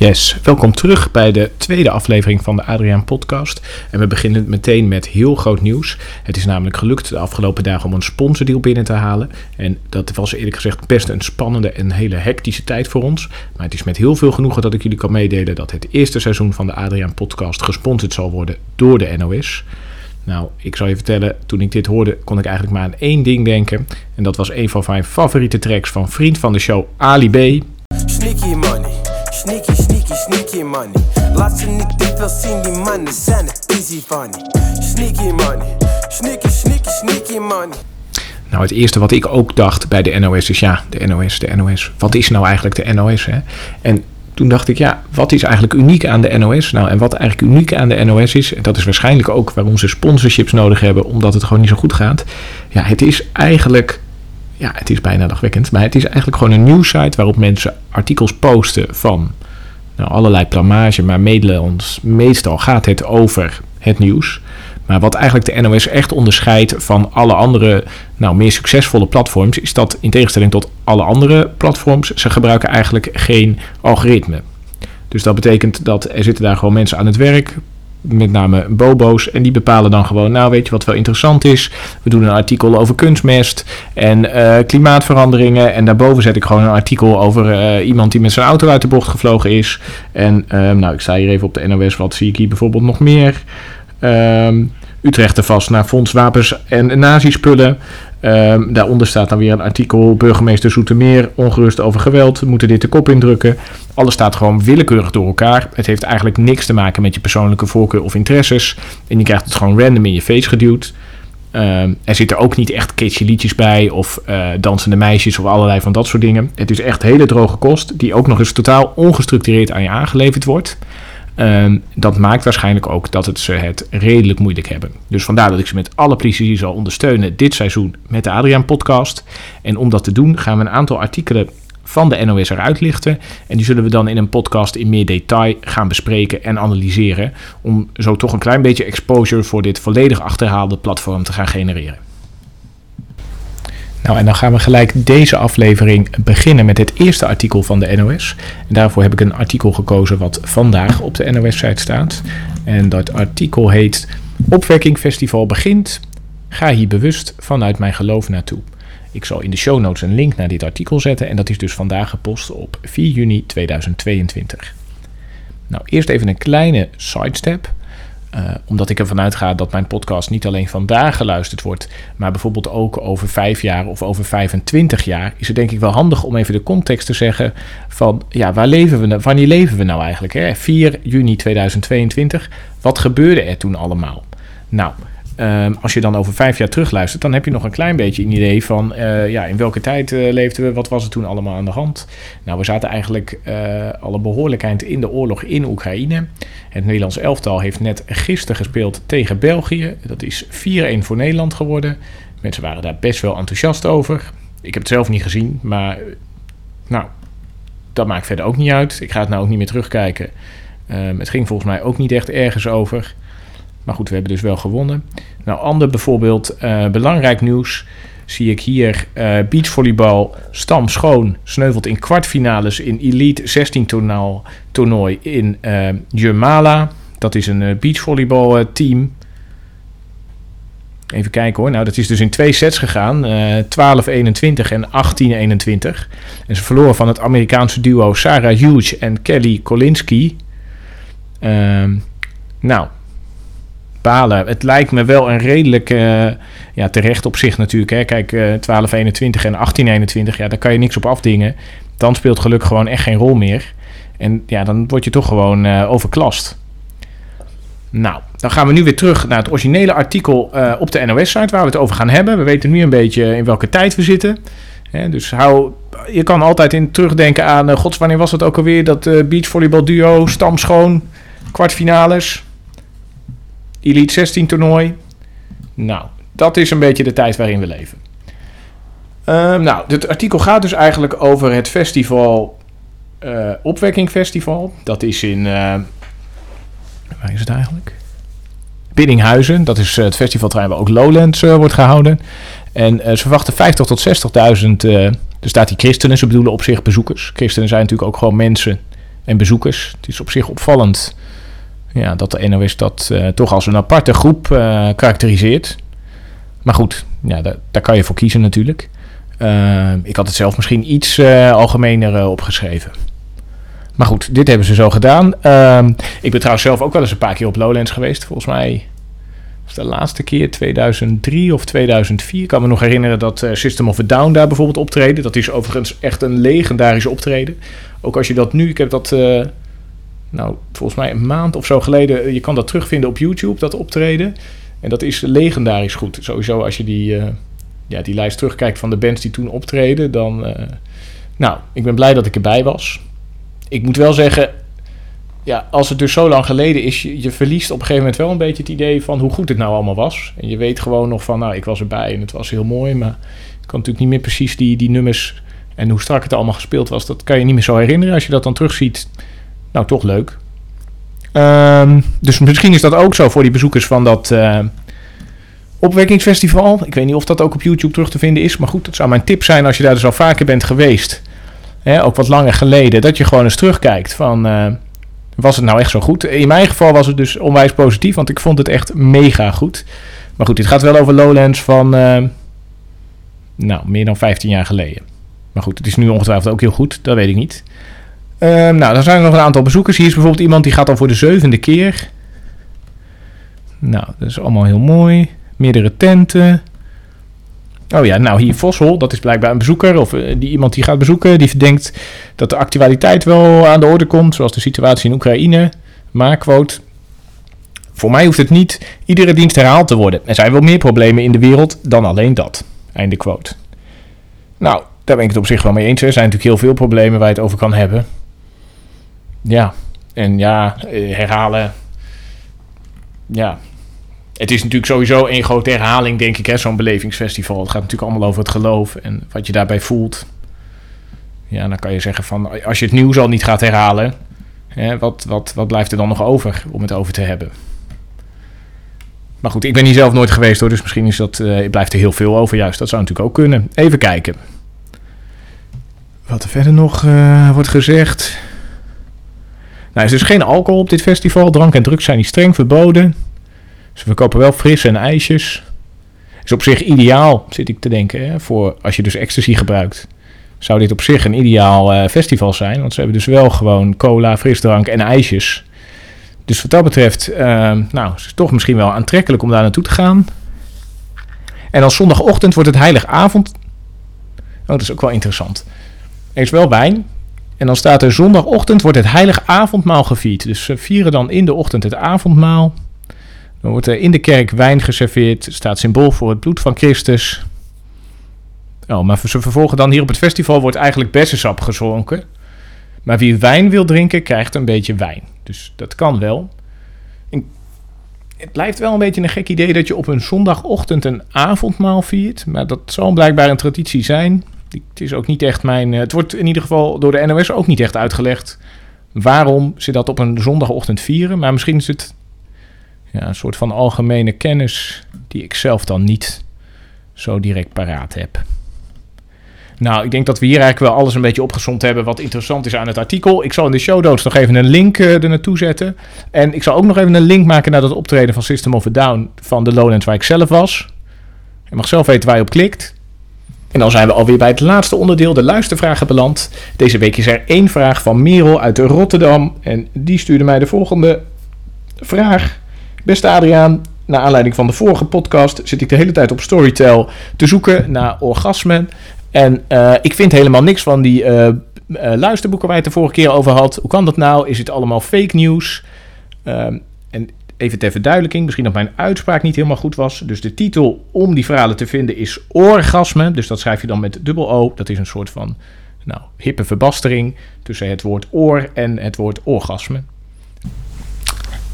Yes, welkom terug bij de tweede aflevering van de Adriaan Podcast. En we beginnen meteen met heel groot nieuws. Het is namelijk gelukt de afgelopen dagen om een sponsordeal binnen te halen. En dat was eerlijk gezegd best een spannende en hele hectische tijd voor ons. Maar het is met heel veel genoegen dat ik jullie kan meedelen dat het eerste seizoen van de Adriaan Podcast gesponsord zal worden door de NOS. Nou, ik zal je vertellen, toen ik dit hoorde, kon ik eigenlijk maar aan één ding denken. En dat was een van mijn favoriete tracks van vriend van de show, Ali B. Sneaky money, sneaky, sneaky, sneaky money. Laat ze niet te zien, die mannen zijn het easy funny. Sneaky money, sneaky, sneaky, sneaky money. Nou, het eerste wat ik ook dacht bij de NOS is ja, de NOS, de NOS. Wat is nou eigenlijk de NOS? Hè? En toen dacht ik, ja, wat is eigenlijk uniek aan de NOS? Nou, en wat eigenlijk uniek aan de NOS is, en dat is waarschijnlijk ook waarom ze sponsorships nodig hebben, omdat het gewoon niet zo goed gaat. Ja, het is eigenlijk, ja, het is bijna dagwekkend, maar het is eigenlijk gewoon een nieuwssite waarop mensen artikels posten van nou, allerlei plamage, maar Nederlands, meestal gaat het over het nieuws. Maar wat eigenlijk de NOS echt onderscheidt van alle andere, nou, meer succesvolle platforms, is dat in tegenstelling tot alle andere platforms, ze gebruiken eigenlijk geen algoritme. Dus dat betekent dat er zitten daar gewoon mensen aan het werk, met name bobo's, en die bepalen dan gewoon, nou weet je wat wel interessant is, we doen een artikel over kunstmest en eh, klimaatveranderingen en daarboven zet ik gewoon een artikel over eh, iemand die met zijn auto uit de bocht gevlogen is. En eh, nou, ik sta hier even op de NOS, wat zie ik hier bijvoorbeeld nog meer? Ehm Utrecht er vast naar fonds wapens en nazispullen. Ehm daaronder staat dan weer een artikel. Burgemeester Zoetermeer, ongerust over geweld. Moeten dit de kop indrukken. Alles staat gewoon willekeurig door elkaar. Het heeft eigenlijk niks te maken met je persoonlijke voorkeur of interesses. En je krijgt het gewoon random in je face geduwd. Ehm, er zitten ook niet echt kitschy liedjes bij of eh, dansende meisjes of allerlei van dat soort dingen. Het is echt hele droge kost die ook nog eens totaal ongestructureerd aan je aangeleverd wordt. Ehm, dat maakt waarschijnlijk ook dat het ze het redelijk moeilijk hebben. Dus vandaar dat ik ze met alle precisie zal ondersteunen dit seizoen met de Adriaan podcast. En om dat te doen gaan we een aantal artikelen van de NOS eruit lichten. En die zullen we dan in een podcast in meer detail gaan bespreken en analyseren. Om zo toch een klein beetje exposure voor dit volledig achterhaalde platform te gaan genereren. Nou, en dan gaan we gelijk deze aflevering beginnen met het eerste artikel van de NOS. En daarvoor heb ik een artikel gekozen wat vandaag op de NOS-site staat. En dat artikel heet Opwekking Festival begint. Ga hier bewust vanuit mijn geloof naartoe. Ik zal in de show notes een link naar dit artikel zetten. En dat is dus vandaag gepost op 4 juni 2022. Nou, eerst even een kleine sidestep. Uh, omdat ik ervan uitga dat mijn podcast niet alleen vandaag geluisterd wordt, maar bijvoorbeeld ook over vijf jaar of over 25 jaar, is het denk ik wel handig om even de context te zeggen van, ja, waar leven we, nou- wanneer leven we nou eigenlijk? Hè? 4 juni 2022, wat gebeurde er toen allemaal? Nou, Um, als je dan over vijf jaar terugluistert, dan heb je nog een klein beetje een idee van uh, ja, in welke tijd uh, leefden we, wat was er toen allemaal aan de hand. Nou, we zaten eigenlijk uh, al een behoorlijk eind in de oorlog in Oekraïne. Het Nederlands elftal heeft net gisteren gespeeld tegen België. Dat is 4-1 voor Nederland geworden. Mensen waren daar best wel enthousiast over. Ik heb het zelf niet gezien, maar nou, dat maakt verder ook niet uit. Ik ga het nou ook niet meer terugkijken. Um, het ging volgens mij ook niet echt ergens over. Maar goed, we hebben dus wel gewonnen. Nou, ander bijvoorbeeld uh, belangrijk nieuws zie ik hier uh, beachvolleybal Stam Schoon sneuvelt in kwartfinales in Elite 16 toernooi, toernooi in uh, Jurmala. Dat is een uh, beachvolleybal team. Even kijken hoor. Nou, dat is dus in twee sets gegaan. 12-21 en 18-21. En ze verloren van het Amerikaanse duo Sarah Hughes en Kelly Kolinski. Ehm, nou, balen. Het lijkt me wel een redelijk, uh, ja, terecht op zich natuurlijk. Hè. Kijk, uh, 12, 21 en 18, 21, ja, daar kan je niks op afdingen. Dan speelt geluk gewoon echt geen rol meer. En ja, dan word je toch gewoon uh, overklast. Nou, dan gaan we nu weer terug naar het originele artikel op de NOS-site waar we het over gaan hebben. We weten nu een beetje in welke tijd we zitten. Dus hou, je kan altijd in terugdenken aan, gods, wanneer was het ook alweer? Dat beachvolleybal duo, stamschoon, kwartfinales. Elite 16 toernooi. Nou, dat is een beetje de tijd waarin we leven. Uh, nou, het artikel gaat dus eigenlijk over het festival, uh, Opwekking Festival. Dat is in, uh, waar is het eigenlijk? Biddinghuizen, dat is het festivalterrein waar ook Lowlands wordt gehouden. En ze verwachten 50 tot 60.000, er staat die christenen, ze bedoelen op zich bezoekers. Christenen zijn natuurlijk ook gewoon mensen en bezoekers. Het is op zich opvallend ja, dat de NOS dat uh, toch als een aparte groep uh, karakteriseert. Maar goed, ja, daar, daar, kan je voor kiezen natuurlijk. Uh, ik had het zelf misschien iets algemener opgeschreven. Maar goed, dit hebben ze zo gedaan. Ehm, ik ben trouwens zelf ook wel eens een paar keer op Lowlands geweest. Volgens mij was de laatste keer 2003 of 2004. Ik kan me nog herinneren dat System of a Down daar bijvoorbeeld optreden. Dat is overigens echt een legendarisch optreden. Ook als je dat nu, ik heb dat nou, volgens mij een maand of zo geleden. Eh, je kan dat terugvinden op YouTube, dat optreden. En dat is legendarisch goed. Sowieso als je die, uh, ja, die lijst terugkijkt van de bands die toen optreden, dan... Uh, nou, ik ben blij dat ik erbij was. Ik moet wel zeggen, ja, als het dus zo lang geleden is, je, je, verliest op een gegeven moment wel een beetje het idee van hoe goed het nou allemaal was. En je weet gewoon nog van, nou, ik was erbij en het was heel mooi, maar ik kan natuurlijk niet meer precies die, die nummers en hoe strak het allemaal gespeeld was, dat kan je niet meer zo herinneren. Als je dat dan terugziet, nou, toch leuk. Um, dus misschien is dat ook zo voor die bezoekers van dat uh, opwekkingsfestival. Ik weet niet of dat ook op YouTube terug te vinden is. Maar goed, dat zou mijn tip zijn als je daar dus al vaker bent geweest. Hè, ook wat langer geleden. Dat je gewoon eens terugkijkt van... Uh, was het nou echt zo goed? In mijn geval was het dus onwijs positief. Want ik vond het echt mega goed. Maar goed, dit gaat wel over Lowlands van... Uh, nou, meer dan 15 jaar geleden. Maar goed, het is nu ongetwijfeld ook heel goed. Dat weet ik niet. Um, nou, dan zijn er nog een aantal bezoekers. Hier is bijvoorbeeld iemand die gaat al voor de zevende keer. Nou, dat is allemaal heel mooi. Meerdere tenten. Oh ja, nou hier Vossel, dat is blijkbaar een bezoeker. Of uh, die iemand die gaat bezoeken. Die verdenkt dat de actualiteit wel aan de orde komt. Zoals de situatie in Oekraïne. Maar, quote... Voor mij hoeft het niet iedere dienst herhaald te worden. Er zijn wel meer problemen in de wereld dan alleen dat. Einde quote. Nou, daar ben ik het op zich wel mee eens. Er zijn natuurlijk heel veel problemen waar je het over kan hebben. Ja, en ja, eh, herhalen. Ja, het is natuurlijk sowieso een grote herhaling, denk ik, zo'n belevingsfestival. Het gaat natuurlijk allemaal over het geloof en wat je daarbij voelt. Ja, dan kan je zeggen van, als je het nieuws al niet gaat herhalen, hè, wat, wat, wat blijft er dan nog over om het over te hebben? Maar goed, ik ben hier zelf nooit geweest hoor, dus misschien is dat, uh, blijft er heel veel over juist. Dat zou natuurlijk ook kunnen. Even kijken. Wat er verder nog uh, wordt gezegd. Nou, er is dus geen alcohol op dit festival. Drank en drugs zijn niet streng verboden. Ze verkopen wel fris en ijsjes. Is op zich ideaal, zit ik te denken, hè, voor als je dus ecstasy gebruikt. Zou dit op zich een ideaal uh, festival zijn? Want ze hebben dus wel gewoon cola, frisdrank en ijsjes. Dus wat dat betreft, uh, nou, is het toch misschien wel aantrekkelijk om daar naartoe te gaan. En dan zondagochtend wordt het heiligavond. Oh, dat is ook wel interessant. Er is wel wijn, en dan staat er zondagochtend wordt het heilige avondmaal gevierd. Dus ze vieren dan in de ochtend het avondmaal. Dan wordt er in de kerk wijn geserveerd. staat symbool voor het bloed van Christus. Oh, maar ze vervolgen dan hier op het festival wordt eigenlijk bessensap gezonken. Maar wie wijn wil drinken, krijgt een beetje wijn. Dus dat kan wel. het blijft wel een beetje een gek idee dat je op een zondagochtend een avondmaal viert. Maar dat zal blijkbaar een traditie zijn. Het is ook niet echt mijn. Eh, het wordt in ieder geval door de NOS ook niet echt uitgelegd waarom ze dat op een zondagochtend vieren. Maar misschien is het ja, een soort van algemene kennis die ik zelf dan niet zo direct paraat heb. Nou, ik denk dat we hier eigenlijk wel alles een beetje opgezond hebben wat interessant is aan het artikel. Ik zal in de show notes nog even een link uh, er naartoe zetten. En ik zal ook nog even een link maken naar dat optreden van System of a Down van de Lowlands waar ik zelf was. Je mag zelf weten waar je op klikt. En dan zijn we alweer bij het laatste onderdeel, de luistervragen beland. Deze week is er één vraag van Merel uit Rotterdam. En die stuurde mij de volgende vraag. Beste Adriaan, naar aanleiding van de vorige podcast zit ik de hele tijd op Storytel te zoeken naar orgasmen. En uh, ik vind helemaal niks van die uh, uh, luisterboeken waar je het de vorige keer over had. Hoe kan dat nou? Is het allemaal fake news? Ehm, en even ter verduidelijking, misschien dat mijn uitspraak niet helemaal goed was. Dus de titel om die verhalen te vinden is orgasme. Dus dat schrijf je dan met dubbel O. Dat is een soort van nou, hippe verbastering tussen het woord oor en het woord orgasme.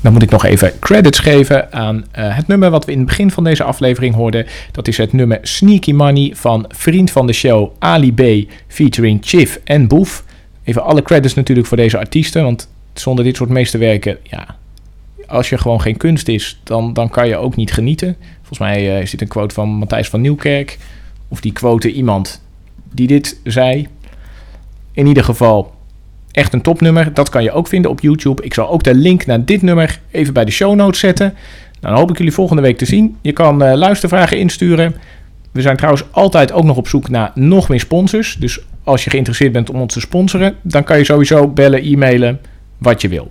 Dan moet ik nog even credits geven aan uh, het nummer wat we in het begin van deze aflevering hoorden. Dat is het nummer Sneaky Money van vriend van de show Ali B. featuring Chief en Boef. Even alle credits natuurlijk voor deze artiesten, want zonder dit soort meesterwerken, ja, als je gewoon geen kunst is, dan, dan kan je ook niet genieten. Volgens mij uh, is dit een quote van Matthijs van Nieuwkerk. Of die quote iemand die dit zei. In ieder geval, Echt een topnummer. Dat kan je ook vinden op YouTube. Ik zal ook de link naar dit nummer even bij de show notes zetten. Dan hoop ik jullie volgende week te zien. Je kan uh, luistervragen insturen. We zijn trouwens altijd ook nog op zoek naar nog meer sponsors. Dus als je geïnteresseerd bent om ons te sponsoren, dan kan je sowieso bellen, e-mailen, wat je wil.